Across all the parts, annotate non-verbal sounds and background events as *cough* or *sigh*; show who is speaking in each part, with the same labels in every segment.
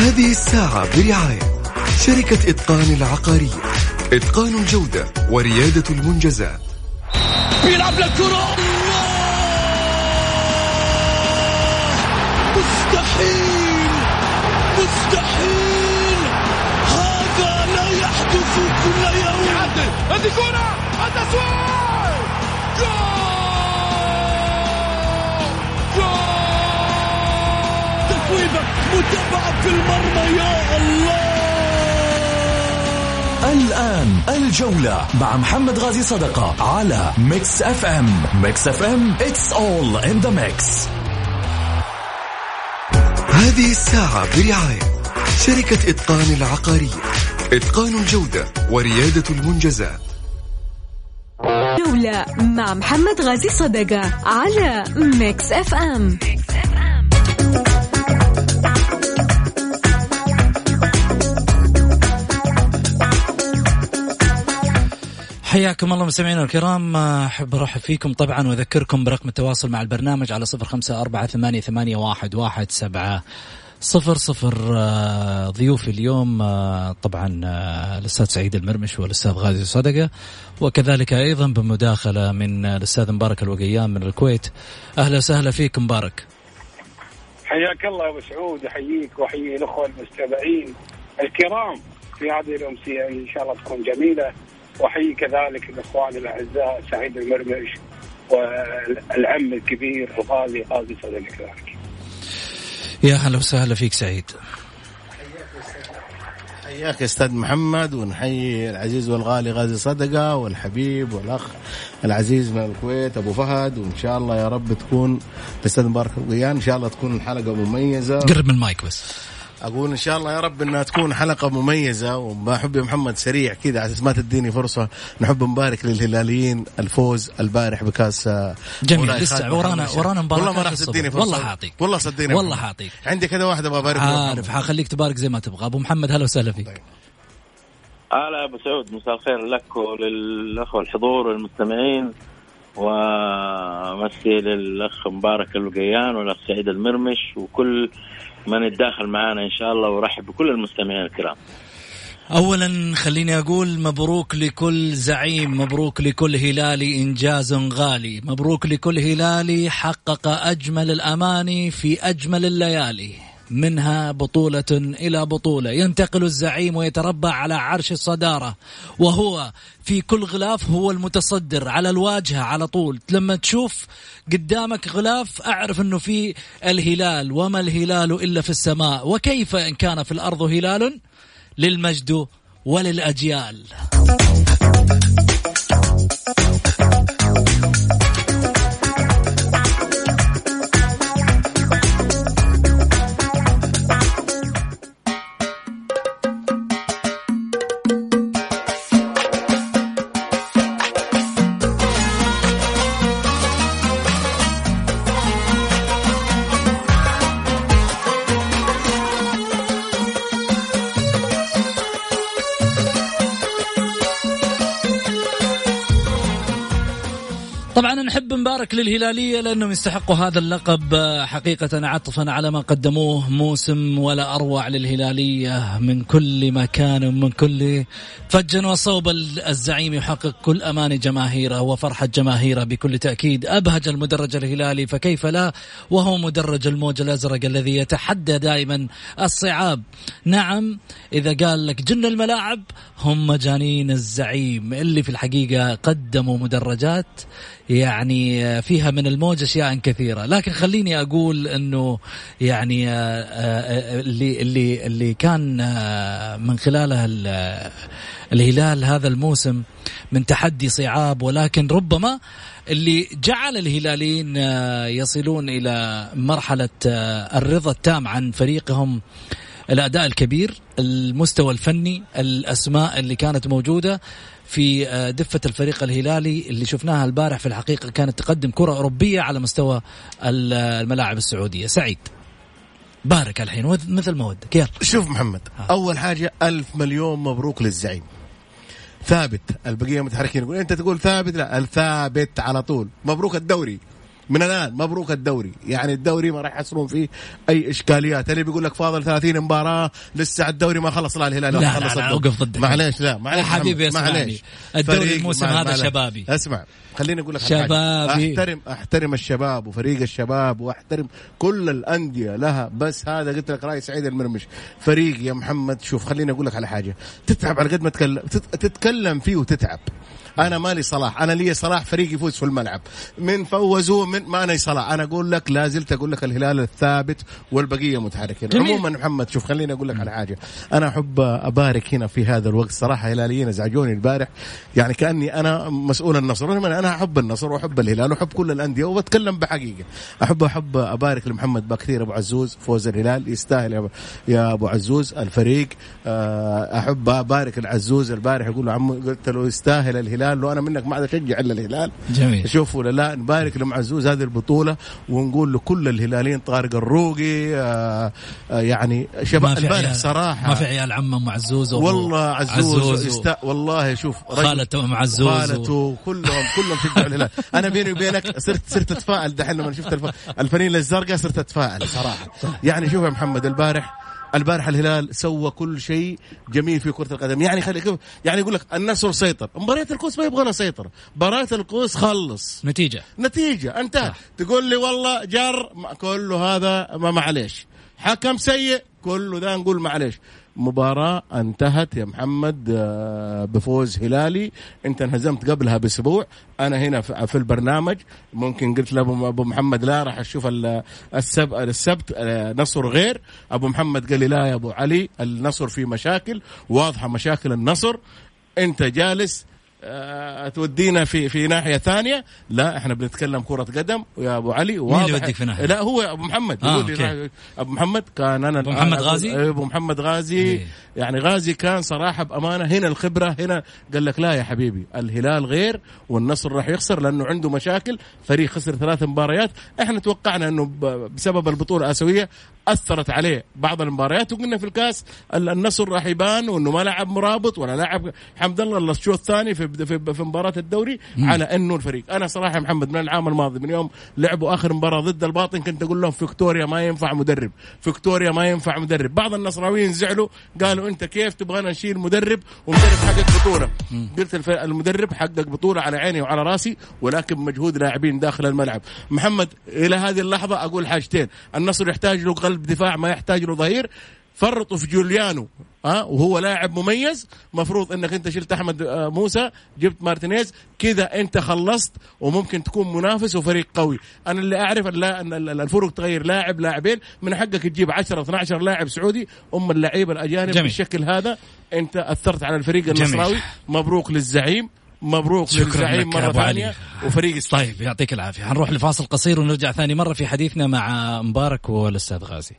Speaker 1: هذه الساعة برعاية شركة إتقان العقارية. إتقان الجودة وريادة المنجزات.
Speaker 2: بيلعب للكرة مستحيل! مستحيل! هذا لا يحدث كل يوم.
Speaker 3: هذه كرة. التسويق جول!
Speaker 2: متابعة في المرمى يا الله!
Speaker 4: الآن الجولة مع محمد غازي صدقة على Mix FM. Mix FM it's all in the mix.
Speaker 1: هذه الساعة برعاية شركة إتقان العقارية. إتقان الجودة وريادة المنجزات.
Speaker 5: جولة مع محمد غازي صدقة على Mix FM.
Speaker 6: حياكم الله مستمعينا الكرام. أحب أرحب فيكم طبعا وأذكركم برقم التواصل مع البرنامج على صفر خمسة أربعة ثمانية, ثمانية واحد, واحد سبعة. صفر صفر آه، ضيوفي اليوم آه، طبعا آه، الأستاذ سعيد المرمش والأستاذ غازي صدقة وكذلك أيضا بمداخلة من الأستاذ مبارك الوقيان من الكويت. أهلا وسهلا فيك مبارك.
Speaker 7: حياك الله أبو سعود أحييك وأحيي الأخوة المستمعين الكرام في هذه الأمسية إن شاء الله تكون جميلة. وأحيي كذلك الإخوان الأعزاء سعيد المرمش والعم الكبير الغالي غازي صدق كذلك.
Speaker 6: يا هلا وسهلا فيك سعيد.
Speaker 8: حياك يا أستاذ محمد ونحيي العزيز والغالي غازي صدقة والحبيب والأخ العزيز من الكويت أبو فهد وإن شاء الله يا رب تكون الاستاذ مبارك الغيان إن شاء الله تكون الحلقة مميزة.
Speaker 6: قرب من المايك بس.
Speaker 8: أقول إن شاء الله يا رب إنها تكون حلقة مميزة وبحب يا محمد سريع كذا على أساس ما تديني فرصة نحب نبارك للهلاليين الفوز البارح بكأس آه،
Speaker 6: جميل لسه ورانا ورانا
Speaker 8: الشام. والله ما راح. تديني فرصه
Speaker 6: والله حاعطيك
Speaker 8: والله صدقني
Speaker 6: والله. حاعطيك
Speaker 8: عندي كذا واحدة أبغى أبارك
Speaker 6: عارف حخليك تبارك زي ما تبغى. أبو محمد هلا وسهلا فيك.
Speaker 9: هلا أبو سعود مساء الخير لك وللأخوة الحضور والمستمعين ومسي للأخ مبارك الوقيان والأخ سعيد المرمش وكل من يتداخل معنا إن شاء الله ورحب بكل المستمعين الكرام.
Speaker 6: اولا خليني أقول مبروك لكل زعيم مبروك لكل هلالي إنجاز غالي مبروك لكل هلالي حقق أجمل الأماني في أجمل الليالي. منها بطولة إلى بطولة. ينتقل الزعيم ويتربع على عرش الصدارة. وهو في كل غلاف هو المتصدر على الواجهة على طول. لما تشوف قدامك غلاف أعرف أنه في الهلال. وما الهلال إلا في السماء. وكيف إن كان في الأرض هلال؟ للمجد وللأجيال. نحب نبارك للهلالية لأنهم يستحقوا هذا اللقب. حقيقة عطفا على ما قدموه. موسم ولا أروع للهلالية. من كل مكان ومن كل فج وصوب الزعيم يحقق كل أمان جماهيره وفرحة جماهيره بكل تأكيد. أبهج المدرج الهلالي فكيف لا؟ وهو مدرج الموج الأزرق الذي يتحدى دائما الصعاب. نعم إذا قال لك جن الملاعب هم مجانين الزعيم. اللي في الحقيقة قدموا مدرجات يعني فيها من الموج أشياء كثيرة. لكن خليني أقول إنه يعني آه، آه، اللي اللي اللي كان آه، من خلاله ال- الهلال هذا الموسم من تحدي صعاب. ولكن ربما اللي جعل الهلاليين آه، يصلون إلى مرحلة آه، الرضا التام عن فريقهم الأداء الكبير المستوى الفني الأسماء اللي كانت موجودة في آه، دفة الفريق الهلالي اللي شفناها البارح في الحقيقة كانت تقدم كرة أوروبية على مستوى ال- الملاعب السعودية. سعيد. بارك الحين. مثل ما ودك. يلا.
Speaker 8: شوف محمد أول حاجة ألف مليون مبروك للزعيم. ثابت البقية متحركين. يقول أنت تقول ثابت؟ لا الثابت على طول. مبروك الدوري. من الآن مبروك الدوري يعني الدوري ما راح يحصلون فيه أي إشكاليات اللي بيقول لك فاضل 30 مباراة لسه الدوري ما خلص لا الهلال
Speaker 6: لا،
Speaker 8: ما
Speaker 6: لا،
Speaker 8: خلص
Speaker 6: لا،
Speaker 8: الدوري.
Speaker 6: أوقف ضدك.
Speaker 8: معليش لا معليش
Speaker 6: حبيبي.
Speaker 8: معليش
Speaker 6: الدوري الموسم هذا شبابي.
Speaker 8: اسمع خليني أقول لك.
Speaker 6: شبابي.
Speaker 8: احترم أحترم الشباب وفريق الشباب وأحترم كل الأندية لها بس هذا قلت لك رأي سعيد المرمش فريق يا محمد شوف خليني أقول لك على حاجة تتعب على قد ما تتكلم تت- تتكلم فيه وتتعب أنا مالي صلاح. أنا لي صلاح فريق يفوز في الملعب. من فوزوه من ما أنا صلاح. أنا أقول لك لا زلت أقول لك الهلال الثابت والبقية متحركين.
Speaker 6: جميل.
Speaker 8: عموما محمد شوف خليني أقول لك على حاجة. أنا أحب أبارك هنا في هذا الوقت. صراحة هلاليين أزعجوني البارح. يعني كأني أنا مسؤول النصر. أنا أحب النصر وأحب الهلال وأحب كل الأندية وبتكلم بحقيقة. احب أحب أبارك لمحمد بكثير أبو عزوز فوز الهلال. يستاهل يا أبو- يا أبو عزوز الفريق. آه، أحب أبارك العزوز البارح. يقول له عمو قلت له يستاهل الهلال لو أنا منك ما عاد أشجع إلا الهلال.
Speaker 6: جميل.
Speaker 8: شوف ولا لا نبارك لمعزوز هذه البطولة ونقول لكل الهلاليين طارق الروقي آه آه يعني شباب البارح صراحة.
Speaker 6: ما في عيال عم أم عزوز وأبو-
Speaker 8: والله عزوز,
Speaker 6: عزوز و-
Speaker 8: يست... والله شوف
Speaker 6: خالته أم عزوز و-
Speaker 8: خالته كلهم كلهم شجعوا الهلال. أنا بيني وبينك صرت صرت أتفائل دحين لما شفت الف... الفنيله الزرقاء صرت أتفائل صراحة. يعني شوف يا محمد البارح البارح الهلال سوى كل شيء جميل في كرة القدم. يعني خلي كيف- يعني يقول لك النصر سيطر. مباراة القوس ما يبغى لها سيطره مباراة القوس خلص.
Speaker 6: نتيجة.
Speaker 8: نتيجة. أنت تقول لي والله جر كله هذا ما معليش. حكم سيء كله ذا نقول معليش. مباراة انتهت يا محمد آه، بفوز هلالي. انت انهزمت قبلها بأسبوع أنا هنا في البرنامج. ممكن قلت لأبو أبو محمد لا راح أشوف ال- السب السبت آه، نصر غير. أبو محمد قال لي لا يا أبو علي النصر في مشاكل واضحة مشاكل النصر. أنت جالس تودينا في في ناحية ثانية لا إحنا بنتكلم كرة قدم يا أبو علي واضح
Speaker 6: اللي يوديك في ناحية؟
Speaker 8: لا هو أبو محمد
Speaker 6: آه، أوكي.
Speaker 8: أبو محمد كان أنا
Speaker 6: أبو محمد غازي؟
Speaker 8: إيه، أبو محمد غازي
Speaker 6: إيه.
Speaker 8: يعني غازي كان صراحة بأمانة هنا الخبرة هنا قال لك لا يا حبيبي الهلال غير والنصر راح يخسر لأنه عنده مشاكل فريق خسر ثلاث مباريات إحنا توقعنا إنه بسبب البطولة الأسيوية أثرت عليه بعض المباريات وقلنا في الكاس ال- النصر راح يبان وإنه ما لعب مرابط ولا لعب حمد الله إلا الشوط الثاني في في, في مباراة الدوري على انه الفريق أنا صراحة يا محمد من العام الماضي من يوم لعبوا آخر مباراة ضد الباطن كنت أقول لهم فيكتوريا ما ينفع مدرب فيكتوريا ما ينفع مدرب. بعض النصراويين زعلوا قالوا أنت كيف تبغانا نشيل مدرب ومدرب حقق بطولة؟ قلت المدرب حقق بطولة على عيني وعلى راسي ولكن مجهود لاعبين داخل الملعب. محمد إلى هذه اللحظة أقول حاجتين. النصر يحتاج له قلب دفاع ما يحتاج له ظهير. فرطوا في جوليانو ها وهو لاعب مميز مفروض إنك أنت شلت أحمد آه، موسى جبت مارتينيز كذا أنت خلصت وممكن تكون منافس وفريق قوي أنا اللي أعرف أن ال- ال- الفرق تغير لاعب لاعبين من حقك تجيب 10 12 لاعب سعودي أما اللعيبة الأجانب
Speaker 6: جميل.
Speaker 8: بالشكل هذا أنت أثرت على الفريق
Speaker 6: جميل.
Speaker 8: النصراوي مبروك للزعيم مبروك
Speaker 6: شكراً
Speaker 8: للزعيم مرة
Speaker 6: أبو علي.
Speaker 8: ثانية وفريق.
Speaker 6: طيب يعطيك العافية حنروح لفاصل قصير ونرجع ثاني مرة في حديثنا مع مبارك والأستاذ غازي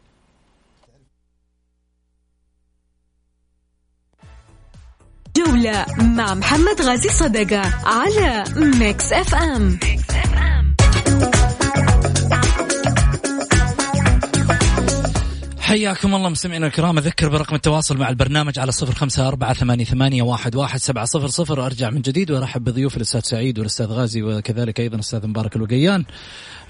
Speaker 5: جولة مع محمد غازي صدقة على Mix FM
Speaker 6: حياكم الله مستمعينا الكرام. أذكر برقم التواصل مع البرنامج على صفر خمسة أربعة ثمانية, ثمانية واحد, واحد سبعة صفر صفر. وارجع من جديد وأرحب بضيوف الأستاذ سعيد والأستاذ غازي وكذلك أيضا الاستاذ مبارك الوقيان.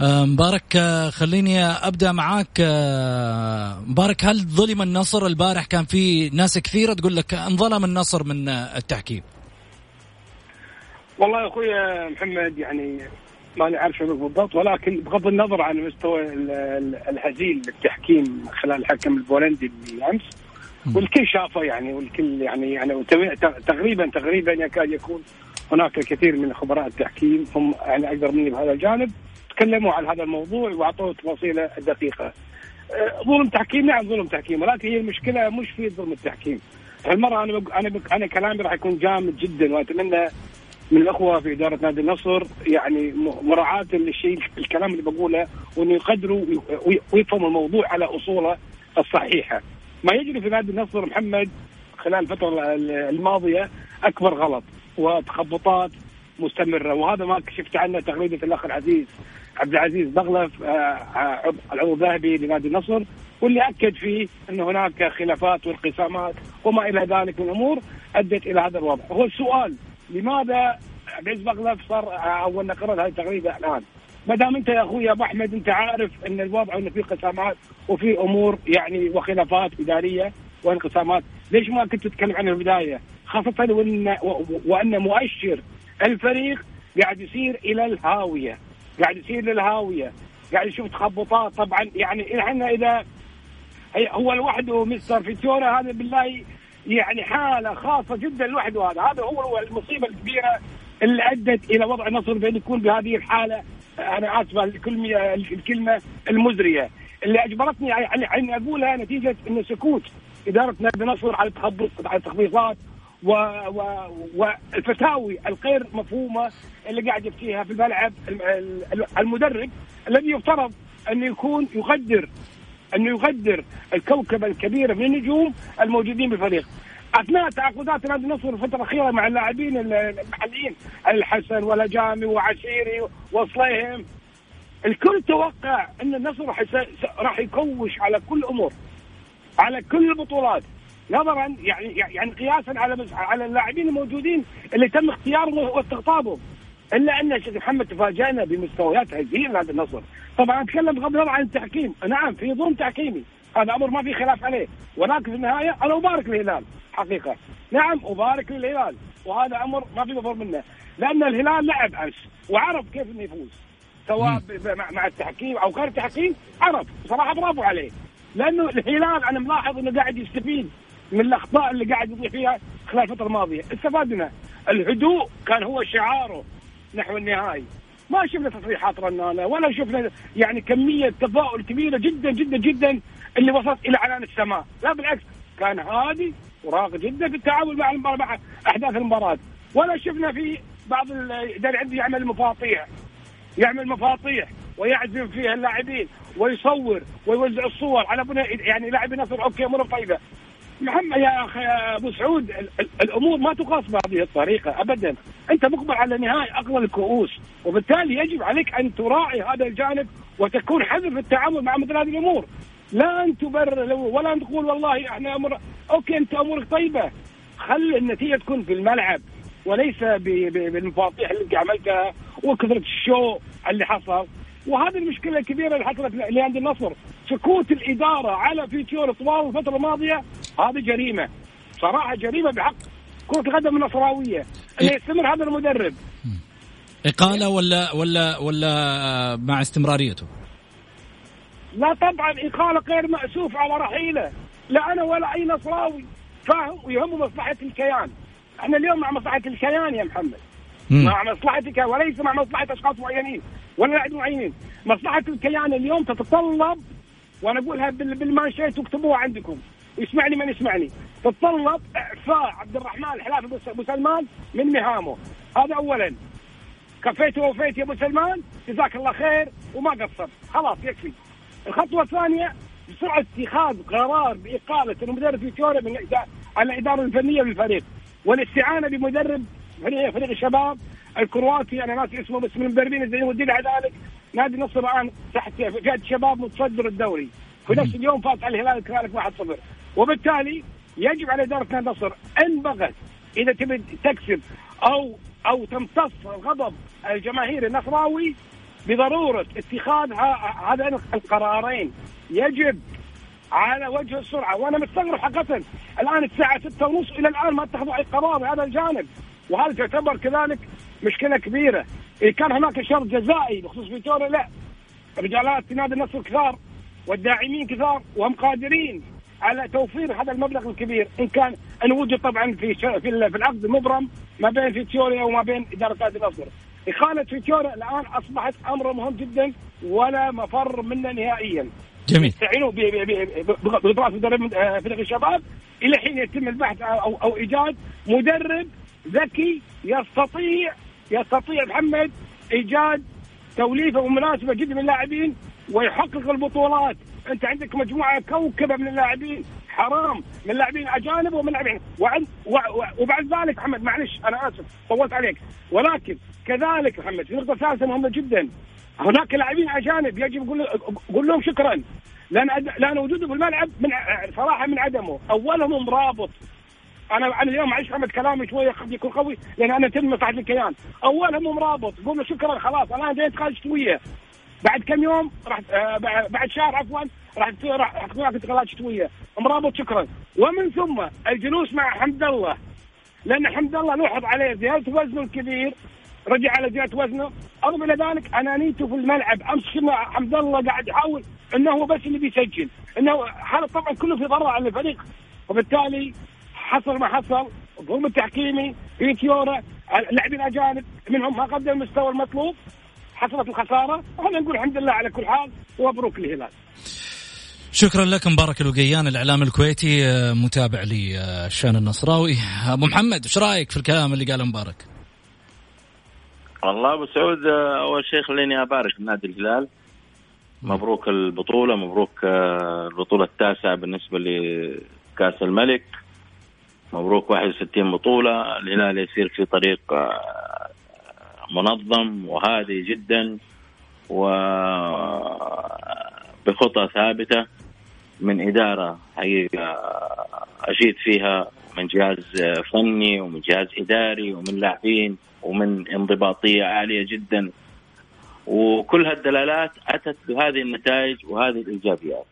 Speaker 6: آه، مبارك آه، خليني أبدأ معاك. آه، مبارك هل ظلم النصر؟ البارح كان في ناس كثيرة تقول لك انظلم النصر من التحكيم
Speaker 7: والله يا أخوي محمد يعني ماني عارف أقول بالضبط ولكن بغض النظر عن مستوى ال- ال- الهزيل بالتحكيم خلال الحكم البولندي بالأمس والكل شافه يعني والكل يعني يعني تقريبا تقريبا يكاد يكون هناك الكثير من خبراء التحكيم هم يعني أقدر مني بهذا الجانب تكلموا عن هذا الموضوع وأعطوه تفاصيله الدقيقه. أه، ظلم تحكيم نعم ظلم تحكيم ولكن هي المشكلة مش في ظلم التحكيم. هالمرة أنا بق... أنا بق... أنا كلامي راح يكون جامد جدا وأتمنى من الأخوة في إدارة نادي النصر يعني مراعاة للشيء الكلام اللي بقوله وإنه يقدروا وي- وي- ويفهموا الموضوع على أصوله الصحيحة. ما يجري في نادي النصر محمد خلال الفترة ال- الماضية أكبر غلط وتخبطات مستمرة وهذا ما كشفت عنه تغريدة الأخ العزيز عبد العزيز بغلف آه، عضو- العضو الذهبي لنادي النصر واللي أكد فيه إن هناك خلافات وانقسامات وما إلى ذلك من امور أدت إلى هذا الوضع. هو السؤال لماذا عبد بغلف صار آه، أول نقرأ هذه التغريده الآن؟ ما دام أنت يا أخوي أبو أحمد أنت عارف أن الوضع أنه في قسامات وفي أمور يعني وخلافات إدارية وانقسامات، ليش ما كنت تتكلم عنها في البداية؟ خاصة وان وأن مؤشر الفريق قاعد يسير إلى الهاوية، قاعد يسير للهاويه، قاعد يشوف تخبطات طبعا يعني إحنا إذا هو لوحده مستر فيتورا هذا بالله يعني حالة خاصة جدا لوحده هذا. هذا هو المصيبة الكبيرة اللي أدت إلى وضع النصر بأن يكون بهذه الحالة. أنا آسف الكلمة المزرية. اللي أجبرتني يعني اني أقولها نتيجة أن سكوت إدارة نادي النصر على التخبيطات و... و... والفتاوي الغير مفهومة اللي قاعد يفتيها في الملعب المدرب الذي يفترض انه يكون يقدر انه يقدر الكوكبه الكبيره من النجوم الموجودين بالفريق أثناء تعاقدات نادي النصر الفترة الأخيرة مع اللاعبين المحليين الحسن والأجامي وعشيري وصليهم. الكل توقع أن النصر راح يكوش على كل أمور على كل البطولات نظرا يعني يعني قياسا على على اللاعبين الموجودين اللي تم اختيارهم واستقطابهم. إلا أن شيخ محمد تفاجئنا بمستويات هزيله هذا النصر. طبعا أتكلم بغض النظر عن التحكيم. نعم في ظلم تحكيمي. هذا أمر ما في خلاف عليه. ولكن في النهاية أنا أبارك للهلال حقيقة. نعم أبارك للهلال. وهذا أمر ما في مفر منه. لأن الهلال لعب امس وعرف كيف إنه يفوز. سواء مع التحكيم أو غير التحكيم عرف. صراحة برافو عليه. لأنه الهلال أنا ملاحظ إنه قاعد يستفيد من الأخطاء اللي قاعد يضيع فيها خلال الفترة الماضية. استفدنا الهدوء كان هو شعاره. نحو النهائي. ما شفنا تصريحات رنانة ولا شفنا يعني كمية تفاؤل كبيرة جدا جدا جدا اللي وصلت إلى عنان السماء. لا بالعكس كان هادي وراقي جدا في التعامل مع مع أحداث المباراة. ولا شفنا في بعض الاداري عندي يعمل مفاطيح يعمل مفاطيح ويعزم فيها اللاعبين ويصور ويوزع الصور على بناء يعني لاعبي نصر أوكي امور طيبه محمد يا أخي أبو سعود الأمور ما تقاس بهذه الطريقة ابدا. أنت مقبل على نهائي أقوى الكؤوس وبالتالي يجب عليك أن تراعي هذا الجانب وتكون حذر في التعامل مع مثل هذه الأمور. لا أن تبرر ولا أن تقول والله إحنا أمر okay أنت أمورك طيبة. خل النتيجة تكون في الملعب وليس بالمفاطيح اللي أنت عملتها وكثرة ال show اللي حصل. وهذه المشكلة الكبيرة اللي حصلت لنادي النصر سكوت الإدارة على فيتوريا طوال الفترة الماضية هذه جريمة. صراحة جريمة بحق كرة القدم النصراوية. اللي يستمر هذا المدرب.
Speaker 6: إقالة ولا ولا ولا مع استمراريته؟
Speaker 7: لا طبعا إقالة غير مأسوف على رحيله. لا أنا ولا أي نصراوي. فاهم ويهم مصلحة الكيان. إحنا اليوم مع مصلحة الكيان يا محمد. مم. مع الكيان وليس مع مصلحة أشخاص معينين. ولا لاعبين معينين. مصلحة الكيان اليوم تتطلب وأنا أقولها بالمانشيت واكتبوها عندكم. يسمعني من يسمعني تتطلب إعفاء عبد الرحمن الحلافي أبو سلمان من مهامه. هذا اولا. كفيت ووفيت يا أبو سلمان جزاك الله خير وما قصرت. خلاص يكفي. الخطوة الثانية بسرعة اتخاذ قرار بإقالة المدرب فيتوري من على الإدارة الفنية للفريق. والاستعانة بمدرب فريق فريق الشباب الكرواتي أنا ناسي اسمه بس من المدربين الزين والدليل على ذلك. نادي النصر الآن تحت فئة شباب متصدر الدوري. في نفس اليوم فات على الهلال كذلك 1-0 وبالتالي يجب على إدارة نادي النصر إن بغت إذا تبي تكسب أو أو تمتص غضب الجماهير النصراوي بضرورة اتخاذ هذين القرارين. يجب على وجه السرعة. وأنا مستغرب حقيقة. الآن الساعة 6 ونص إلى الآن ما اتخذوا أي قرار بهذا الجانب. وهذا تعتبر كذلك مشكلة كبيرة؟ إذا كان هناك شرط جزائي بخصوص فيتوريا لا. رجالات نادي النصر كثار والداعمين كثار وهم قادرين على توفير هذا المبلغ الكبير إن كان ان وجد طبعا في في العقد مبرم ما بين فيتوريا وما بين اداره نادي النصر. إقالة فيتوريا الآن أصبحت أمر مهم جدا ولا مفر منه نهائيا.
Speaker 6: جميل.
Speaker 7: يستعينوا بقدرات مدرب آه، فريق الشباب إلى حين يتم البحث أو أو إيجاد مدرب ذكي يستطيع يستطيع محمد إيجاد توليفة مناسبه جدا من اللاعبين ويحقق البطولات. انت عندك مجموعة كوكبة من اللاعبين. حرام. من لاعبين أجانب ومن لاعبين. وعند وبعد ذلك محمد معلش أنا آسف طولت عليك. ولكن كذلك محمد في نقطة ثالثة مهمة جدا. هناك لاعبين أجانب يجب قول قول لهم شكرا. لأن لأن وجوده في الملعب من صراحة من عدمه. أولهم رابط. أنا أنا اليوم معلش محمد كلامي شوية قد يكون قوي لأن أنا تم مصلحه الكيان. اولا مو مرابط قلنا شكرا خلاص. الآن جاي إنتقال شتويه بعد كم يوم راح آه بعد شهر عفوا راح راح تكون انتقالات شتوية. مرابط شكرا ومن ثم الجلوس مع حمد الله. لأن حمد الله لوحظ عليه زيادة وزنه الكبير. رجع على زيادة وزنه. أضف إلى ذلك أنانيته في الملعب. أمس شفنا حمد الله قاعد يحاول إنه هو بس اللي بيسجل. إنه هذا طبعا كله في ضرر على الفريق. وبالتالي حصل ما حصل. الظلم التحكيمي. في تيورا اللاعبين الاجانب منهم ما قدم المستوى المطلوب. حصلت الخسارة وخلينا نقول الحمد لله على كل حال ومبروك الهلال
Speaker 6: شكرا لك مبارك الوقيان الإعلام الكويتي آه، متابع للشان النصراوي. أبو محمد إيش رأيك في الكلام اللي قاله مبارك؟
Speaker 9: والله أبو سعود آه، أول شيء خليني أبارك لنادي الهلال. مبروك البطولة مبروك آه، البطولة التاسعة بالنسبة لكأس الملك. مبروك 61 بطولة الهلال يسير في طريق منظم وهادي جدا وبخطى ثابتة من إدارة حقيقه اشيد فيها من جهاز فني ومن جهاز إداري ومن لاعبين ومن انضباطية عالية جدا وكل هالدلالات أتت بهذه النتائج وهذه الإيجابيات.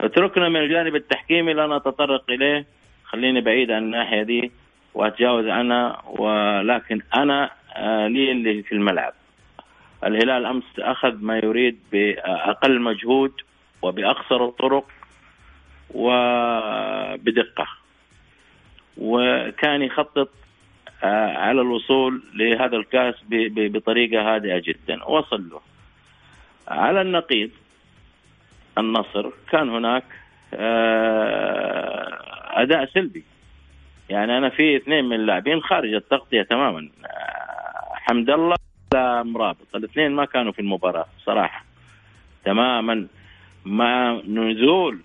Speaker 9: اتركنا من الجانب التحكيمي لا نتطرق إليه خليني بعيد عن الناحية دي وأتجاوز عنها ولكن أنا لي اللي في الملعب. الهلال أمس أخذ ما يريد بأقل مجهود وبأقصر الطرق وبدقة. وكان يخطط آه، على الوصول لهذا الكاس بطريقة هادئة جدا وصل له. على النقيض النصر كان هناك آه، أداء سلبي يعني أنا في اثنين من اللاعبين خارج التغطية تماما آه، حمد الله لا مرابط. الاثنين ما كانوا في المباراة صراحة. تماما. مع نزول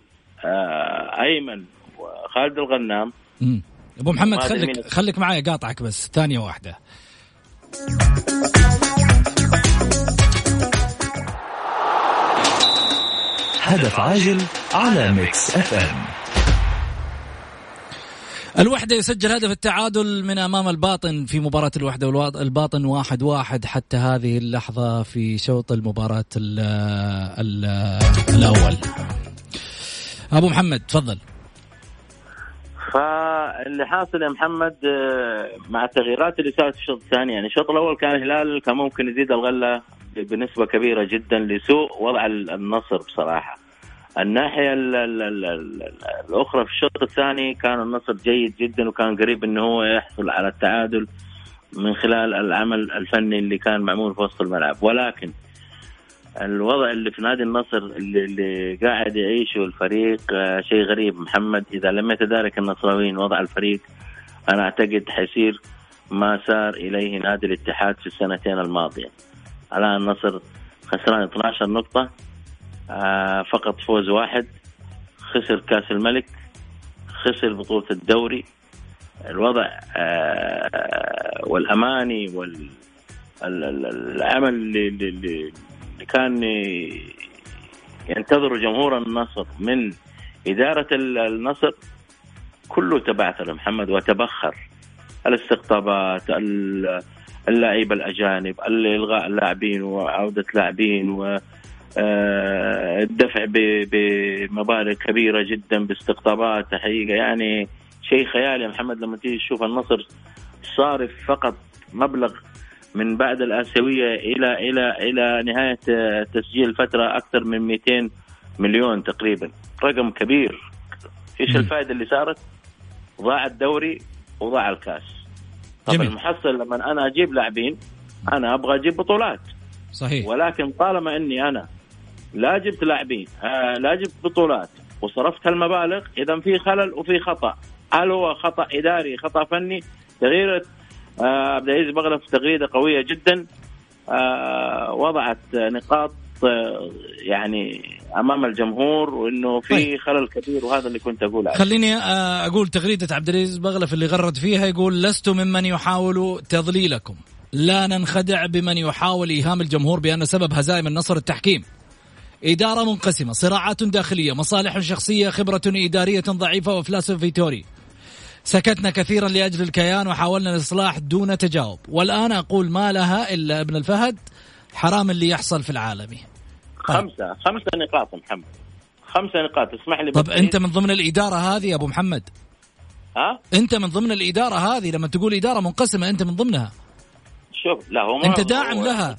Speaker 9: أيمن وخالد الغنام.
Speaker 6: أبو محمد خليك خليك معي قاطعك بس. ثانية واحدة.
Speaker 4: هدف عاجل على Mix FM.
Speaker 6: الوحدة يسجل هدف التعادل من أمام الباطن في مباراة الوحدة والباطن واحد واحد حتى هذه اللحظة في شوط المباراة ال ال الأول أبو محمد تفضل
Speaker 9: فاللي حاصل يا محمد آه، مع التغييرات اللي صارت في الشوط الثاني يعني الشوط الأول كان الهلال كان ممكن يزيد الغلة بنسبة كبيرة جدا لسوء وضع النصر بصراحة. الناحية ال ال ال ال الأخرى في الشوط الثاني كان النصر جيد جدا وكان قريب إنه هو يحصل على التعادل من خلال العمل الفني اللي كان معمول في وسط الملعب. ولكن الوضع اللي في نادي النصر اللي, اللي قاعد يعيشه الفريق آه، شيء غريب. محمد إذا لم يتدارك النصراويين وضع الفريق أنا أعتقد حيصير ما سار إليه نادي الاتحاد في السنتين الماضية. الآن النصر خسران 12 نقطة. فقط فوز واحد. خسر كأس الملك خسر بطولة الدوري. الوضع آه، والأماني والعمل اللي كان ينتظر جمهور النصر من إدارة النصر كله تبعثر محمد وتبخر. الاستقطابات اللعيبة الأجانب إلغاء اللاعبين وعودة لاعبين و آه، الدفع بمبالغ كبيرة جدا باستقطابات حقيقة يعني شيء خيالي. يا محمد لما تيجي تشوف النصر صارف فقط مبلغ من بعد الآسيوية إلى إلى إلى نهاية تسجيل الفترة أكثر من 200 مليون تقريبا. رقم كبير. إيش الفائدة اللي صارت؟ ضاع الدوري وضاع الكاس. طب جميل. المحصل لما أنا أجيب لاعبين أنا أبغى أجيب بطولات.
Speaker 6: صحيح.
Speaker 9: ولكن طالما أني أنا لا جبت لاعبين آه لا جبت بطولات. وصرفت هالمبالغ إذا في خلل وفي خطأ. هل هو خطأ إداري خطأ فني؟ تغيير آه، عبد العزيز بغلف تغريدة قوية جدا. آه، وضعت نقاط يعني أمام الجمهور وإنه في طيب. خلل كبير وهذا اللي كنت أقول
Speaker 6: عليه خليني أقول تغريدة عبد العزيز بغلف اللي غرد فيها يقول لست ممن يحاول تضليلكم. لا ننخدع بمن يحاول إيهام الجمهور بأن سبب هزائم النصر التحكيم. إدارة منقسمة صراعات داخلية مصالح شخصية خبرة إدارية ضعيفة وإفلاس فيتوري. سكتنا كثيرا لأجل الكيان وحاولنا الإصلاح دون تجاوب. والآن أقول ما لها إلا ابن الفهد حرام اللي يحصل في العالمي
Speaker 9: طيب. خمسة خمسة نقاط محمد. خمسة نقاط اسمح لي
Speaker 6: طب أنت من ضمن الإدارة هذه يا أبو محمد؟
Speaker 9: ها؟
Speaker 6: أنت من ضمن الإدارة هذه لما تقول إدارة منقسمة أنت من ضمنها.
Speaker 9: شوف لا هو
Speaker 6: أنت داعم
Speaker 9: هو
Speaker 6: لها.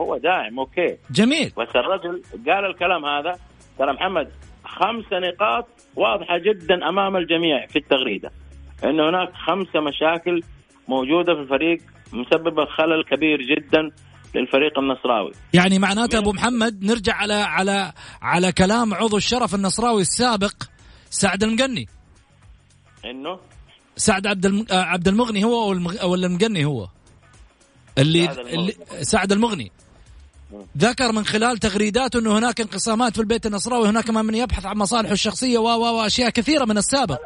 Speaker 9: هو داعم أوكي.
Speaker 6: جميل.
Speaker 9: بس الرجل قال الكلام هذا ترى محمد خمسة نقاط واضحة جدا أمام الجميع في التغريدة. أن هناك خمسة مشاكل موجودة في الفريق مسببة خلل كبير جدا للفريق النصراوي.
Speaker 6: يعني معناته أبو محمد نرجع على على على كلام عضو الشرف النصراوي السابق سعد المقني.
Speaker 9: إنه؟
Speaker 6: سعد عبد. آه، عبد المغني هو ولا المقني هو. اللي
Speaker 9: سعد المغني.
Speaker 6: اللي سعد المغني. ذكر من خلال تغريداته إنه هناك انقسامات في البيت النصراوي هناك من يبحث عن مصالحه الشخصية و و وأشياء كثيرة من السابق.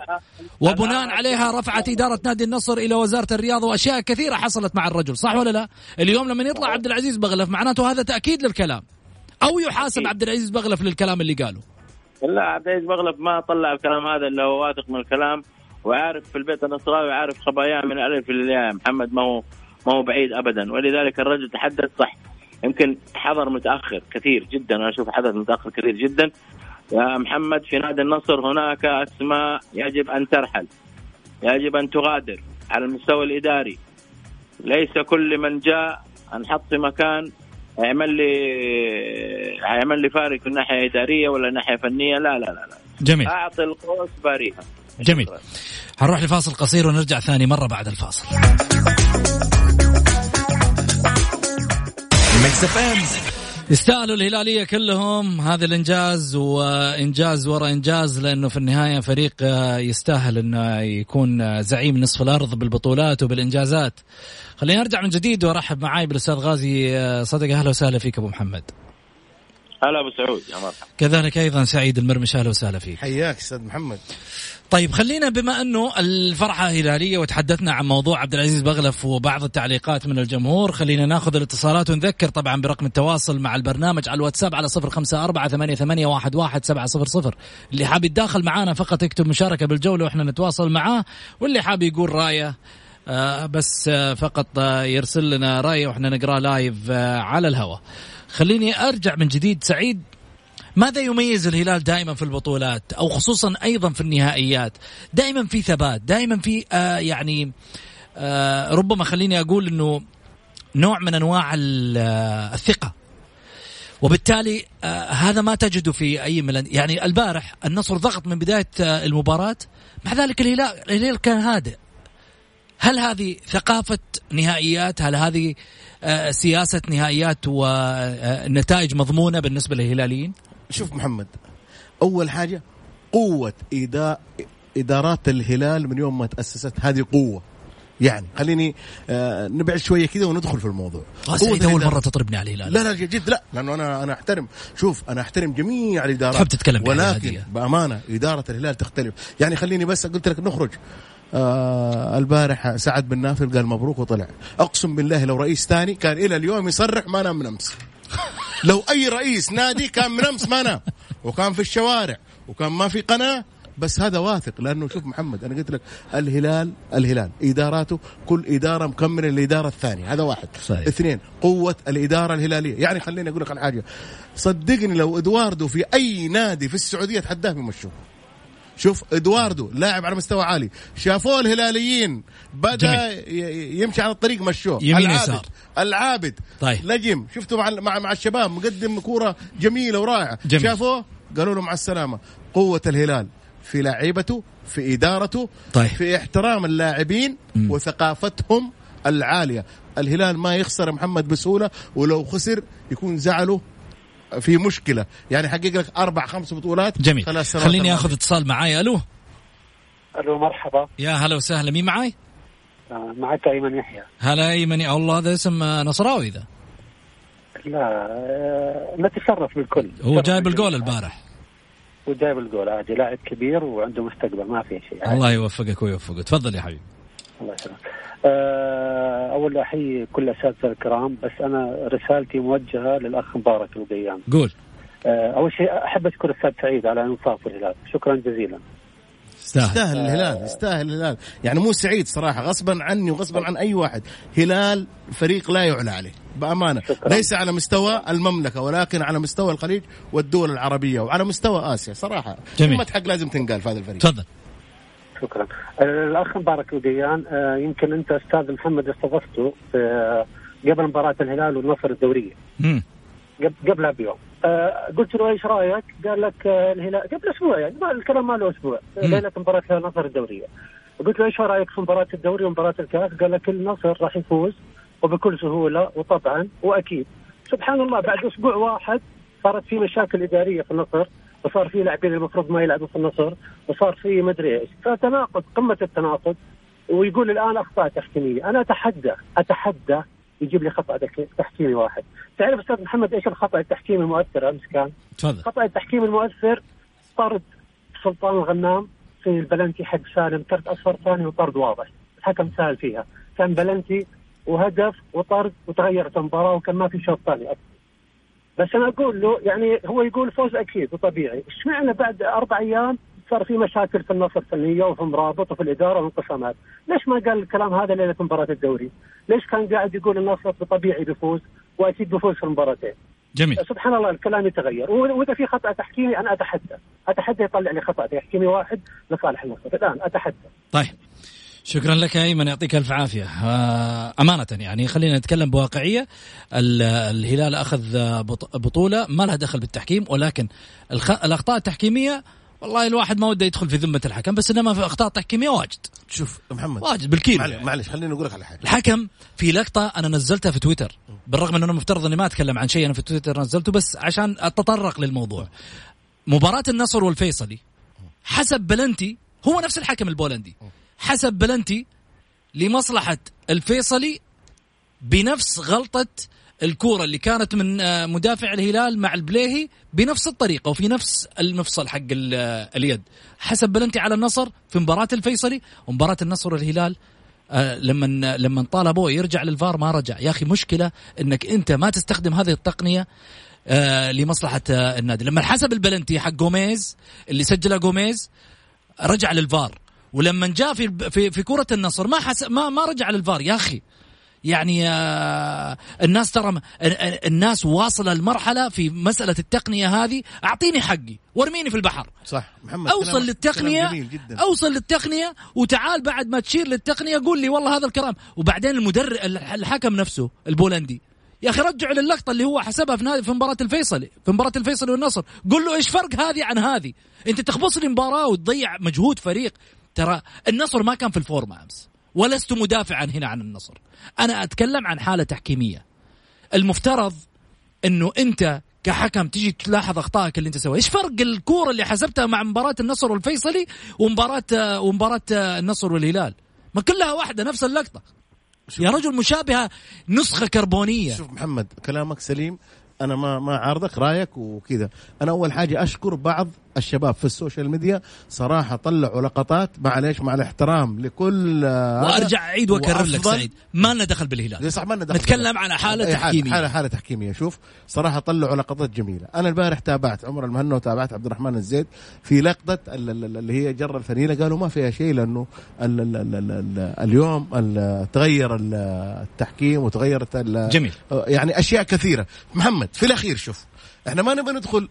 Speaker 6: وبناء عليها رفعت إدارة نادي النصر إلى وزارة الرياضة وأشياء كثيرة حصلت مع الرجل صح ولا لا؟ اليوم لما يطلع عبد العزيز بغلف معناته هذا تأكيد للكلام. أو يحاسب. عبد العزيز بغلف للكلام اللي قاله.
Speaker 9: لا عبد العزيز بغلب ما طلع الكلام هذا إلا هو واثق من الكلام وعارف في البيت النصراوي عارف خباياه من الألف للياء محمد ما هو ما هو بعيد ابدا. ولذلك الرجل تحدث صح. يمكن حضر متأخر كثير جدا أنا أشوف حدث متأخر كثير جدا. يا محمد في نادي النصر هناك أسماء يجب أن ترحل يجب أن تغادر على المستوى الإداري. ليس كل من جاء انحط في مكان يعمل لي يعمل لي فارق من ناحية إدارية ولا ناحية فنية. لا لا لا, لا.
Speaker 6: جميل.
Speaker 9: أعطي القوس باريها.
Speaker 6: جميل. هنروح لفاصل قصير ونرجع ثاني مرة بعد الفاصل.
Speaker 4: Mix FM
Speaker 6: يستاهلوا الهلالية كلهم هذا الإنجاز وإنجاز ورا إنجاز لأنه في النهاية فريق آه، يستاهل إنه يكون آه، زعيم نصف الأرض بالبطولات وبالإنجازات. خليني أرجع من جديد وأرحب معاي بالأستاذ غازي آه، صدق أهلا وسهلا فيك أبو محمد.
Speaker 9: هلا أبو سعود يا مرحبا.
Speaker 6: كذلك أيضا سعيد المرمش أهلا وسهلا فيك.
Speaker 8: حياك أستاذ محمد.
Speaker 6: طيب خلينا بما أنه الفرحة هلالية وتحدثنا عن موضوع عبد العزيز بغلف وبعض التعليقات من الجمهور خلينا ناخذ الاتصالات ونذكر طبعا برقم التواصل مع البرنامج على الواتساب على صفر خمسة أربعة ثمانية, ثمانية واحد, واحد سبعة صفر صفر. اللي حاب يتداخل معانا فقط يكتب مشاركة بالجولة وإحنا نتواصل معاه واللي حاب يقول رأيه آه بس آه فقط آه يرسل لنا رأيه وإحنا نقراه لايف على الهواء. خليني أرجع من جديد سعيد. ماذا يميز الهلال دائما في البطولات أو خصوصا أيضا في النهائيات؟ دائما في ثبات دائما في آه يعني آه ربما خليني أقول إنه نوع من أنواع آه، الثقة. وبالتالي آه هذا ما تجده في أي من يعني البارح النصر ضغط من بداية آه المباراة. مع ذلك الهلال الهلال كان هادئ. هل هذه ثقافة نهائيات؟ هل هذه آه، سياسة نهائيات ونتائج مضمونة بالنسبة للهلاليين؟
Speaker 8: شوف محمد أول حاجة قوة إدا... إدارات الهلال من يوم ما تأسست هذه قوة. يعني خليني آه نبعد شوية كذا وندخل في الموضوع.
Speaker 6: آه، سعيد
Speaker 8: قوة
Speaker 6: أول
Speaker 8: الإدارة.
Speaker 6: مرة تطربني على الهلال.
Speaker 8: لا لا جد لا لأنه أنا أنا أحترم. شوف أنا أحترم جميع الإدارات.
Speaker 6: تحب تتكلم
Speaker 8: ولكن. بأمانة إدارة الهلال تختلف. يعني خليني بس قلت لك نخرج. آه البارح سعد بن نافل قال مبروك وطلع. أقسم بالله لو رئيس ثاني كان إلى اليوم يصرح ما نام من أمس. *laughs* لو أي رئيس نادي كان من أمس ما نام. وكان في الشوارع وكان ما في قناة. بس هذا واثق لأنه شوف محمد أنا قلت لك الهلال الهلال. إداراته كل إدارة مكملة للإدارة الثانية. هذا واحد.
Speaker 6: صحيح.
Speaker 8: اثنين قوة الإدارة الهلالية. يعني خليني أقول لك على حاجة. صدقني لو إدواردو في أي نادي في السعودية تحداه بيمشوه. شوف إدواردو لاعب على مستوى عالي شافوه الهلاليين بدأ ي- يمشي على الطريق مشوه
Speaker 6: يمين
Speaker 8: العابد
Speaker 6: يسار.
Speaker 8: العابد
Speaker 6: طيب.
Speaker 8: نجم شفته مع مع, مع الشباب مقدم كورة جميلة ورائعة
Speaker 6: جميل.
Speaker 8: شافوه قالوا له مع السلامة قوة الهلال في لاعيبته في إدارته
Speaker 6: طيب.
Speaker 8: في احترام اللاعبين
Speaker 6: مم.
Speaker 8: وثقافتهم العالية الهلال ما يخسر محمد بسهولة ولو خسر يكون زعله في مشكلة. يعني حقق لك أربع خمس بطولات.
Speaker 6: جميل.
Speaker 8: خلال السنوات
Speaker 6: خليني. آخذ اتصال معاي. ألو؟
Speaker 7: ألو مرحبا.
Speaker 6: يا هلا وسهلا. مين معاي؟
Speaker 7: آه، معك أيمن يحيى.
Speaker 6: هلا أيمن. يا الله هذا اسم آه، نصراوي ذا
Speaker 7: لا آه، نتشرف بالكل.
Speaker 6: هو جايب. الجول البارح.
Speaker 7: وجايب الجول عادي. لاعب كبير وعنده مستقبل. ما في شيء. عادي.
Speaker 6: الله يوفقك ويوفقك. تفضل يا حبيبي.
Speaker 7: الله يسلمك. آه، أول أحيي كل الاساتذه الكرام بس أنا رسالتي موجهة للأخ مبارك القيام.
Speaker 6: قول.
Speaker 7: آه، أول شيء أحب أشكر الاستاذ سعيد على إنصاف الهلال. شكرا جزيلا.
Speaker 6: يستاهل.
Speaker 8: يستاهل الهلال يستاهل الهلال. يعني مو سعيد صراحة غصبا عني وغصبا عن أي واحد. هلال فريق لا يعلى عليه بأمانة.
Speaker 10: شكراً.
Speaker 8: ليس على مستوى المملكة ولكن على مستوى الخليج والدول العربية وعلى مستوى آسيا صراحة.
Speaker 6: جميل.
Speaker 8: كلمه حق لازم تنقال في هذا الفريق.
Speaker 6: تفضل.
Speaker 10: شكرا. آه، الأخ مبارك وديان آه، يمكن أنت أستاذ محمد استضفته آه، قبل مباراة الهلال والنصر الدوريه قبلها بيوم قلت له إيش رأيك؟ قال لك الهلال قبل أسبوع يعني الكلام ما له
Speaker 6: أسبوع.
Speaker 10: ليلة مباراة الهلال والنصر الدوريه قلت له إيش رأيك في مباراة الدوري ومباراة الكاس؟ قال لك النصر راح يفوز وبكل سهولة وطبعا وأكيد. سبحان الله بعد أسبوع واحد صارت في مشاكل إدارية في النصر. وصار في لاعبين المفروض ما يلعبوا في النصر وصار في مدري إيش. فتناقض قمة التناقض ويقول الآن أخطاء تحكيمية. أنا أتحدى أتحدى يجيب لي خطأ تحكيمي واحد. تعرف أستاذ محمد إيش الخطأ التحكيمي المؤثر أمس كان؟
Speaker 6: تفضل.
Speaker 10: خطأ التحكيم المؤثر طرد سلطان الغنام في البلنتي حق سالم كرت أصفر ثاني وطرد واضح. الحكم سال فيها. كان بلنتي وهدف وطرد وتغيرت المباراة وكان ما في شوط ثاني أصلاً. بس أنا أقول له يعني هو يقول فوز أكيد وطبيعي، اشمعنى بعد أربع أيام صار في مشاكل في النصر الفنيه وفي مرابط وفي الإدارة وانقسامات، ليش ما قال الكلام هذا ليلة مباراة الدوري؟ ليش كان قاعد يقول النصر طبيعي بيفوز وأكيد بيفوز في المباراتين؟
Speaker 6: جميل.
Speaker 10: سبحان الله الكلام يتغير. وإذا في خطأ تحكيمي أنا أتحدى. أتحدى يطلع لي خطأ. تحكيمي واحد لصالح النصر. الآن أتحدى.
Speaker 6: طيب. شكرا لك يا أيمن يعطيك ألف عافية. آه، أمانة يعني خلينا نتكلم بواقعية. ال- الهلال أخذ بط- بطولة ما لها دخل بالتحكيم ولكن. الأخطاء التحكيمية والله الواحد ما وده يدخل في ذمة الحكم بس إنما في أخطاء تحكيمية واجد.
Speaker 8: شوف محمد
Speaker 6: واجد بالكيلو
Speaker 8: معلش
Speaker 6: يعني.
Speaker 8: معلش خليني أقول لك على حاجة.
Speaker 6: الحكم في لقطة أنا نزلتها في تويتر بالرغم انه أنا مفترض إني ما أتكلم عن شيء أنا في تويتر نزلته بس عشان أتطرق للموضوع. مباراة النصر والفيصلي حسب بلنتي هو نفس الحكم البولندي. حسب بلنتي لمصلحة الفيصلي بنفس غلطة الكورة اللي كانت من آه، مدافع الهلال مع البليهي بنفس الطريقة وفي نفس المفصل حق آه، اليد. حسب بلنتي على النصر في مباراة الفيصلي ومباراة النصر والهلال آه، لما لما طالبوه يرجع للفار ما رجع. يا أخي مشكلة إنك أنت ما تستخدم هذه التقنية لمصلحة النادي. لما حسب البلنتي حق جوميز اللي سجله جوميز رجع للفار. ولما جاء في في في كرة النصر ما حس ما ما رجع للفار. يا أخي يعني آه، الناس ترى الناس واصلة المرحله في مسألة التقنية هذه. أعطيني حقي وارميني في البحر.
Speaker 8: صح. محمد أوصل للتقنية جدا.
Speaker 6: أوصل للتقنية وتعال بعد ما تشير للتقنية قول لي والله هذا الكلام. وبعدين المدرب الحكم نفسه البولندي يا أخي رجعوا للقطة اللي هو حسبها في نادي في مباراة الفيصلي في مباراة الفيصلي والنصر. قول له إيش فرق هذه عن هذه؟ أنت تخبص لي مباراة وتضيع مجهود فريق. ترى النصر ما كان في الفورمه أمس ولست مدافعا هنا عن النصر أنا أتكلم عن حالة تحكيمية المفترض إنه أنت كحكم تيجي تلاحظ أخطائك اللي أنت سويها، إيش فرق الكورة اللي حسبتها مع مباراة النصر والفيصلي ومباراه ومباراة النصر والهلال؟ ما كلها واحدة نفس اللقطة. يا رجل مشابهة نسخة كربونية.
Speaker 8: شوف محمد كلامك سليم أنا ما ما عارضك رأيك وكذا أنا أول حاجة أشكر بعض الشباب في ال social media صراحة طلعوا لقطات معلش مع الاحترام لكل.
Speaker 6: وأرجع أعيد وأكرر لك سعيد ما لنا دخل بالهلال.
Speaker 8: صح ما لنا دخل
Speaker 6: نتكلم على حالة
Speaker 8: أي
Speaker 6: تحكيمية.
Speaker 8: حاله حالة تحكيمية شوف صراحة طلعوا لقطات جميلة أنا البارح تابعت عمر المهنا وتابعت عبد الرحمن الزيد في لقطة ال- ال- اللي هي جر الفنيله قالوا ما فيها شيء لأنه ال ال ال ال ال اليوم ال- تغير ال- التحكيم وتغيرت
Speaker 6: جميل.
Speaker 8: يعني أشياء كثيرة محمد في الأخير شوف إحنا ما نبغى ندخل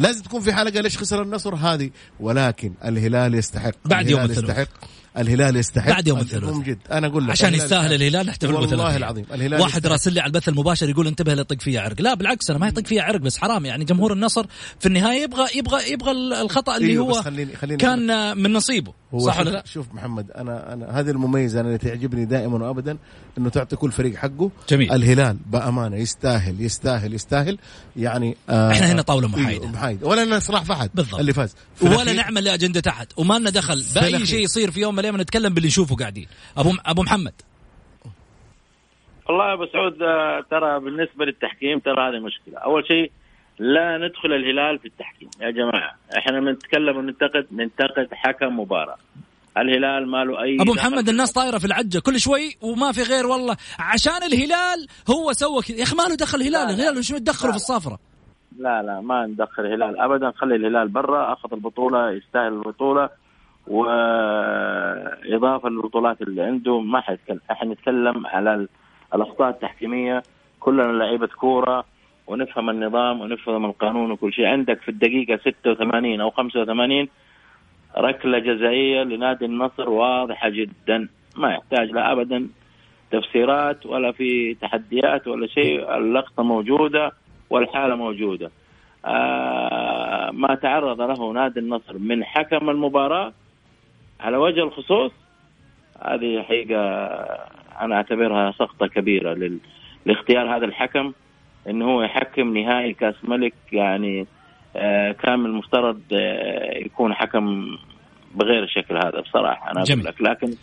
Speaker 8: لازم تكون في حلقة ليش خسر النصر هذه؟ ولكن الهلال يستحق.
Speaker 6: بعد يوم
Speaker 8: الهلال
Speaker 6: الثلاث.
Speaker 8: يستحق. الهلال يستحق
Speaker 6: بعد يوم الثلاث.
Speaker 8: من جد أنا أقول لك
Speaker 6: عشان يستاهل. الهلال نحتفل
Speaker 8: والله
Speaker 6: بثلاثية.
Speaker 8: العظيم الهلال
Speaker 6: واحد. راسل لي على البث المباشر يقول انتبه لا يطق فيها عرق لا بالعكس أنا ما يطق فيها عرق بس حرام يعني جمهور النصر في النهاية يبغى يبغى يبغى الخطأ اللي
Speaker 8: أيوه،
Speaker 6: هو
Speaker 8: خليني- خليني
Speaker 6: كان من نصيبه
Speaker 8: هو
Speaker 6: صح ولا لا
Speaker 8: شوف محمد أنا أنا هذه المميزة أنا اللي تعجبني دائما وابدا إنه تعطي كل فريق حقه
Speaker 6: جميل.
Speaker 8: الهلال بأمانة يستاهل يستاهل يستاهل يعني آه
Speaker 6: إحنا هنا طاولة محايدة.
Speaker 8: أيوه، محايدة ولا نصرح في أحد
Speaker 6: بالضبط.
Speaker 8: اللي فاز
Speaker 6: ولا نعمل لاجنده أحد وما لنا دخل
Speaker 8: بأي.
Speaker 6: شيء يصير في يوم من الأيام نتكلم باللي نشوفه قاعدين. ابو أبو محمد.
Speaker 9: والله يا أبو سعود آه، ترى بالنسبة للتحكيم ترى هذه مشكلة، أول شيء لا ندخل الهلال في التحكيم. يا جماعة، إحنا بنتكلم وننتقد ننتقد حكم مباراة. الهلال ما له
Speaker 6: أي
Speaker 9: أبو
Speaker 6: محمد الناس طايرة في العجة كل شوي وما في غير والله. عشان الهلال هو سوى كذا. يا أخي ما له دخل الهلال
Speaker 9: لا، لا.
Speaker 6: الهلال وش متدخله. في الصافره
Speaker 9: لا لا ما ندخل الهلال ابدا. خلي الهلال برا أخذ البطولة يستاهل البطولة. وإضافة للبطولات اللي عنده ما حيتكلم إحنا نتكلم على الأخطاء التحكيمية. كلنا لعيبة كورة ونفهم النظام ونفهم القانون وكل شيء. عندك في الدقيقة 86 أو 85 ركلة جزائية لنادي النصر واضحة جدا. ما يحتاج لا أبدا تفسيرات ولا في تحديات ولا شيء. اللقطة موجودة والحالة موجودة. آه ما تعرض له نادي النصر من حكم المباراة على وجه الخصوص هذه حقيقة أنا أعتبرها سقطة كبيرة لل... لاختيار هذا الحكم إنه هو يحكم نهائي كأس ملك يعني آه كان المفترض آه يكون حكم بغير الشكل هذا بصراحة أنا أقول لك. لكن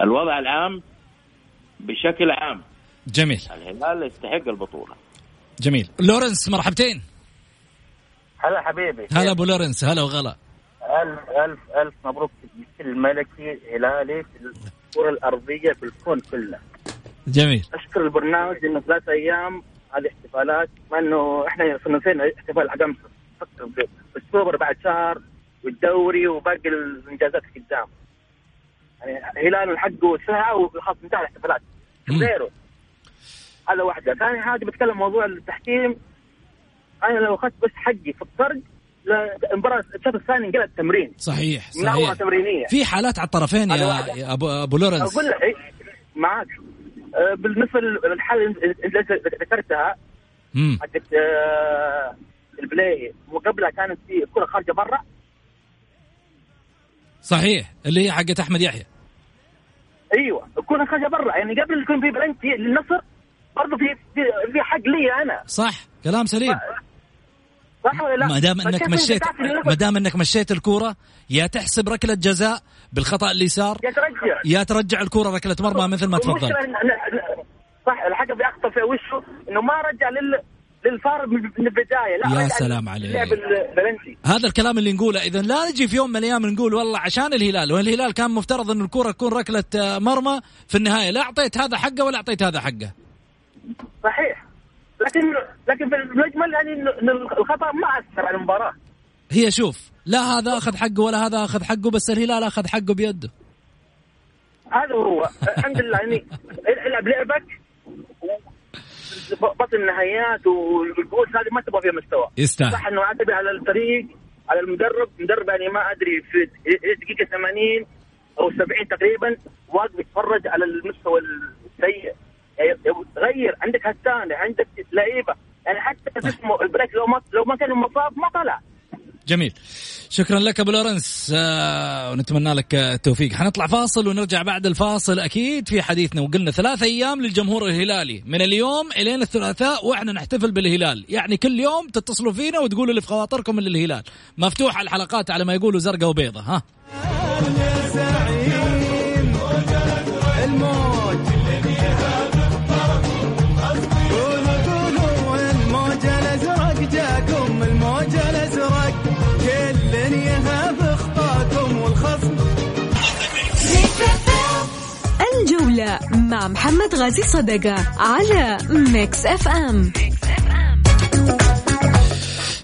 Speaker 9: الوضع العام بشكل عام.
Speaker 6: جميل.
Speaker 9: الهلال يستحق البطولة.
Speaker 6: جميل. لورنس مرحبتين.
Speaker 11: هلا حبيبي.
Speaker 6: هلا أبو لورنس. هلا وغلا.
Speaker 11: ألف ألف ألف مبروك. الملكي هلالي في الكرة الأرضية في الكون كله.
Speaker 6: جميل.
Speaker 11: أشكر البرنامج إنه ثلاث أيام هذه احتفالات مع إنه إحنا نسينا احتفال عدم السوبر بعد شهر والدوري وباقي الإنجازات قدام يعني هلال حقه ساعه وخلاص انتهى الاحتفالات. غيره. هذا واحدة ثاني حاجة بتكلم موضوع التحكيم. أنا لو أخذت بس حقي في الطرد المباراة الشوط الثاني انقلب تمرين
Speaker 6: صحيح
Speaker 11: صحيح. تمرينية.
Speaker 6: في حالات على الطرفين يا, يا ابو أبو لورنس.
Speaker 11: أقول لك معك بالنسبة للحل اللي ذكرتها حقت البلاي وقبلها كانت في كرة خارجة برا.
Speaker 6: صحيح اللي هي حقت أحمد يحيى.
Speaker 11: أيوه الكرة خارجة برا. يعني قبل يكون في بلنتي للنصر برضه في في حق لي أنا.
Speaker 6: صح كلام سليم.
Speaker 11: صح ولا لا؟
Speaker 6: ما دام إنك مشيت ما دام إنك مشيت الكورة يا تحسب ركلة جزاء بالخطأ اللي صار
Speaker 11: يا ترجع.
Speaker 6: يا ترجع الكورة ركلة مرمى مثل ما تفضل.
Speaker 11: صح الحكم بيخطر في وشه إنه ما رجع لل للفار من البداية. لا
Speaker 6: يا سلام عليك. هذا الكلام اللي نقوله إذا لا نجي في يوم من الأيام نقول والله عشان الهلال والهلال كان مفترض إن الكره تكون ركلة مرمى في النهاية. لا أعطيت هذا حقه ولا أعطيت هذا حقه.
Speaker 11: صحيح. لكن لكن في المجمل يعني الخطأ ما أثر على المباراة.
Speaker 6: هي شوف لا هذا أخذ حقه ولا هذا أخذ حقه بس الهلال أخذ حقه بيده.
Speaker 11: هذا هو. الحمد لله يعني العب لعبك بطل النهايات والكؤوس هذه ما تبغى فيها مستوى.
Speaker 6: يستاهل.
Speaker 11: صح إنه اعتبر على الفريق على المدرب. مدرب يعني ما أدري في دقيقة 80 أو 70 تقريبا واقف يتفرج على المستوى السيء. غير عندك هتان عندك لعيبة. يعني حتى اسمه البريك لو ما لو ما كان مصاب ما طلع.
Speaker 6: جميل. شكرا لك أبو لورنس. آه ونتمنى لك التوفيق. حنطلع فاصل ونرجع بعد الفاصل. أكيد في حديثنا. وقلنا ثلاث أيام للجمهور الهلالي. من اليوم إلين الثلاثاء وإحنا نحتفل بالهلال. يعني كل يوم تتصلوا فينا وتقولوا اللي في خواطركم للهلال مفتوحه الحلقات على ما يقولوا زرقاء وبيضة ها؟
Speaker 5: مع محمد غازي صدقة على Mix FM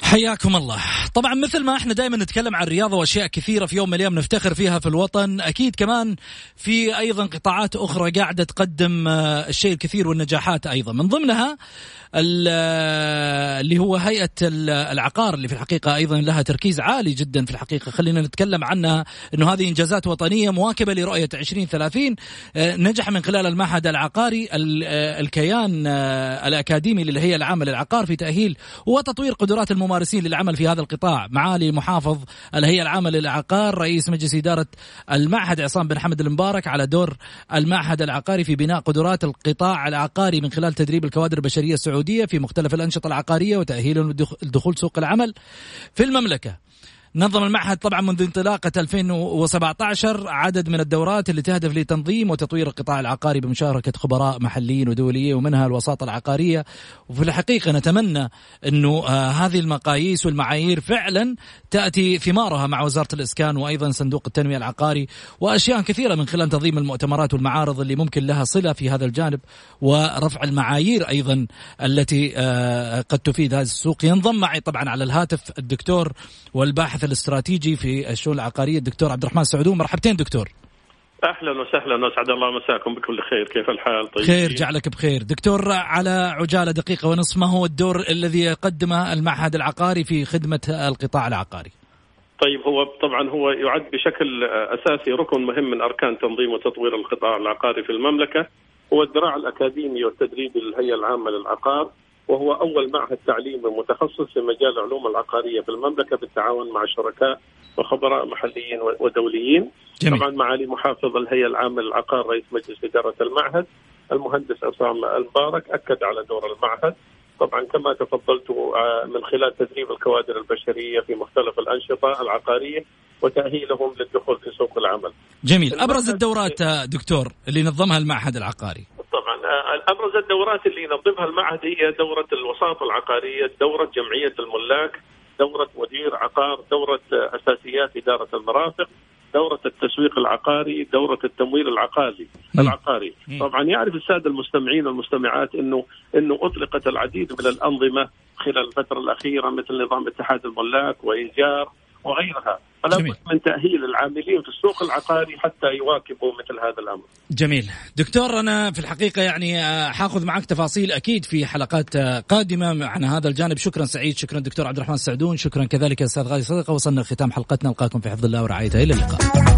Speaker 6: حياكم الله. طبعا مثل ما إحنا دائما نتكلم عن الرياضة وأشياء كثيرة في يوم من الأيام نفتخر فيها في الوطن أكيد كمان في أيضا قطاعات أخرى قاعدة تقدم الشيء الكثير والنجاحات أيضا. من ضمنها اللي هو هيئة العقار اللي في الحقيقة أيضا لها تركيز عالي جدا في الحقيقة. خلينا نتكلم عنها أنه هذه إنجازات وطنية مواكبة لرؤية 2030 نجح من خلال المعهد العقاري الكيان الأكاديمي للهيئة العامة للعقار في تأهيل وتطوير قدرات الممارسين للعمل في هذا القطاع. معالي محافظ الهيئة العامة للعقار رئيس مجلس إدارة المعهد عصام بن حمد المبارك على دور المعهد العقاري في بناء قدرات القطاع العقاري من خلال تدريب الكوادر البشرية السعودية في مختلف الأنشطة العقارية وتأهيلهم لدخول سوق العمل في المملكة. نظم المعهد طبعا منذ انطلاقة 2017 عدد من الدورات اللي تهدف لتنظيم وتطوير القطاع العقاري بمشاركة خبراء محليين ودوليين ومنها الوساطة العقارية. وفي الحقيقة نتمنى أنه آه هذه المقاييس والمعايير فعلا تأتي ثمارها مع وزارة الإسكان وأيضا صندوق التنمية العقاري وأشياء كثيرة من خلال تنظيم المؤتمرات والمعارض اللي ممكن لها صلة في هذا الجانب ورفع المعايير أيضا التي آه قد تفيد هذا السوق. ينضم معي طبعا على الهاتف الدكتور والباحث الباحث الاستراتيجي في الشؤون العقارية الدكتور عبد الرحمن سعودون مرحبتين دكتور.
Speaker 12: أهلا وسهلا. واسعد الله مساكم بكل خير. كيف الحال؟ طيب.
Speaker 6: خير جعلك بخير. دكتور على عجالة دقيقة ونصف ما هو الدور الذي يقدمه المعهد العقاري في خدمة القطاع العقاري؟
Speaker 12: طيب هو طبعا هو يعد بشكل أساسي ركن مهم من أركان تنظيم وتطوير القطاع العقاري في المملكة. هو الذراع الأكاديمي والتدريبي للهيئة العامة للعقار. وهو أول معهد تعليمي متخصص في مجال العلوم العقارية في المملكة بالتعاون مع شركاء وخبراء محليين ودوليين جميل. طبعا معالي محافظ الهيئة العامة للعقار رئيس مجلس إدارة المعهد المهندس عصام المبارك أكد على دور المعهد طبعا كما تفضلت آه، من خلال تدريب الكوادر البشرية في مختلف الأنشطة العقارية وتأهيلهم للدخول في سوق العمل.
Speaker 6: جميل، أبرز الدورات دكتور اللي نظمها المعهد العقاري.
Speaker 12: طبعا. آه، ابرز الدورات اللي ينظمها المعهد هي دورة الوساطه العقارية، دورة جمعية الملاك، دورة مدير عقار، دورة آه، أساسيات إدارة المرافق، دورة التسويق العقاري، دورة التمويل العقاري. العقاري، طبعا يعرف السادة المستمعين والمستمعات إنه إنه أطلقت العديد من الأنظمة خلال الفترة الأخيرة مثل نظام اتحاد الملاك وإيجار وغيرها. فلا بد من تأهيل العاملين في السوق العقاري حتى يواكبوا مثل هذا الأمر.
Speaker 6: جميل. دكتور أنا في الحقيقة يعني آه، حاخذ معك تفاصيل أكيد في حلقات آه، قادمة عن هذا الجانب. شكرا سعيد شكرا دكتور عبد الرحمن السعدون شكرا كذلك أستاذ غالي صدقة وصلنا لختام حلقتنا. نلقاكم في حفظ الله ورعايته. إلى اللقاء.